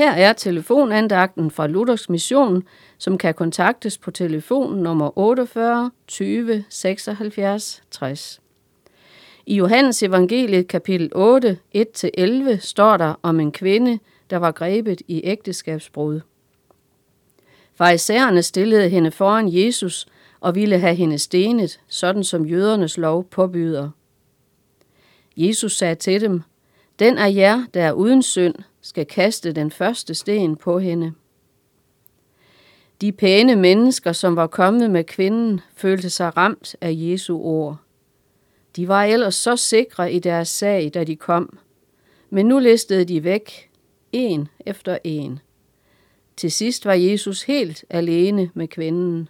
Her er telefonandagten fra Luthers Mission, som kan kontaktes på telefon nummer 48 20 76 60. I Johannes evangeliet kapitel 8, 1-11 står der om en kvinde, der var grebet i ægteskabsbrud. Farisæerne stillede hende foran Jesus og ville have hende stenet, sådan som jødernes lov påbyder. Jesus sagde til dem, den af jer, der er uden synd, skal kaste den første sten på hende. De pæne mennesker, som var kommet med kvinden, følte sig ramt af Jesu ord. De var ellers så sikre i deres sag, da de kom, men nu listede de væk, en efter en. Til sidst var Jesus helt alene med kvinden.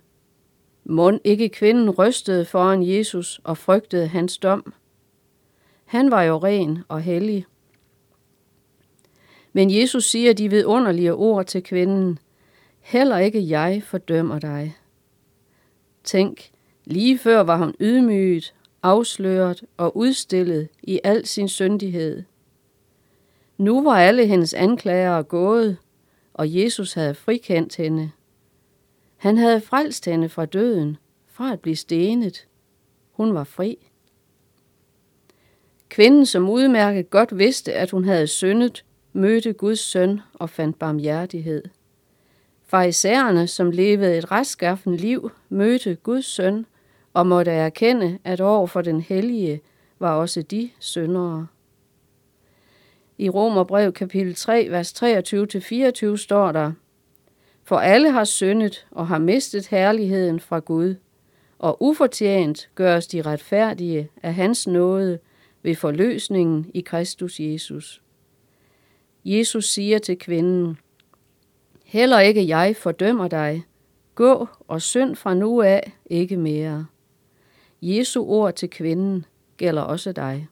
Mund ikke kvinden rystede foran Jesus og frygtede hans dom. Han var jo ren og hellig. Men Jesus siger de vidunderlige ord til kvinden. Heller ikke jeg fordømmer dig. Tænk, lige før var hun ydmyget, afsløret og udstillet i al sin syndighed. Nu var alle hendes anklagere gået, og Jesus havde frikendt hende. Han havde frelst hende fra døden, fra at blive stenet. Hun var fri. Kvinden, som udmærket godt vidste, at hun havde syndet, mødte Guds søn og fandt barmhjertighed. Farisæerne, som levede et retskaffen liv, mødte Guds søn og måtte erkende, at over for den hellige var også de syndere. I Romerbrev kapitel 3, vers 23-24 står der, For alle har syndet og har mistet herligheden fra Gud, og ufortjent gøres de retfærdige af hans nåde ved forløsningen i Kristus Jesus. Jesus siger til kvinden, Heller ikke jeg fordømmer dig. Gå og synd fra nu af ikke mere. Jesu ord til kvinden gælder også dig.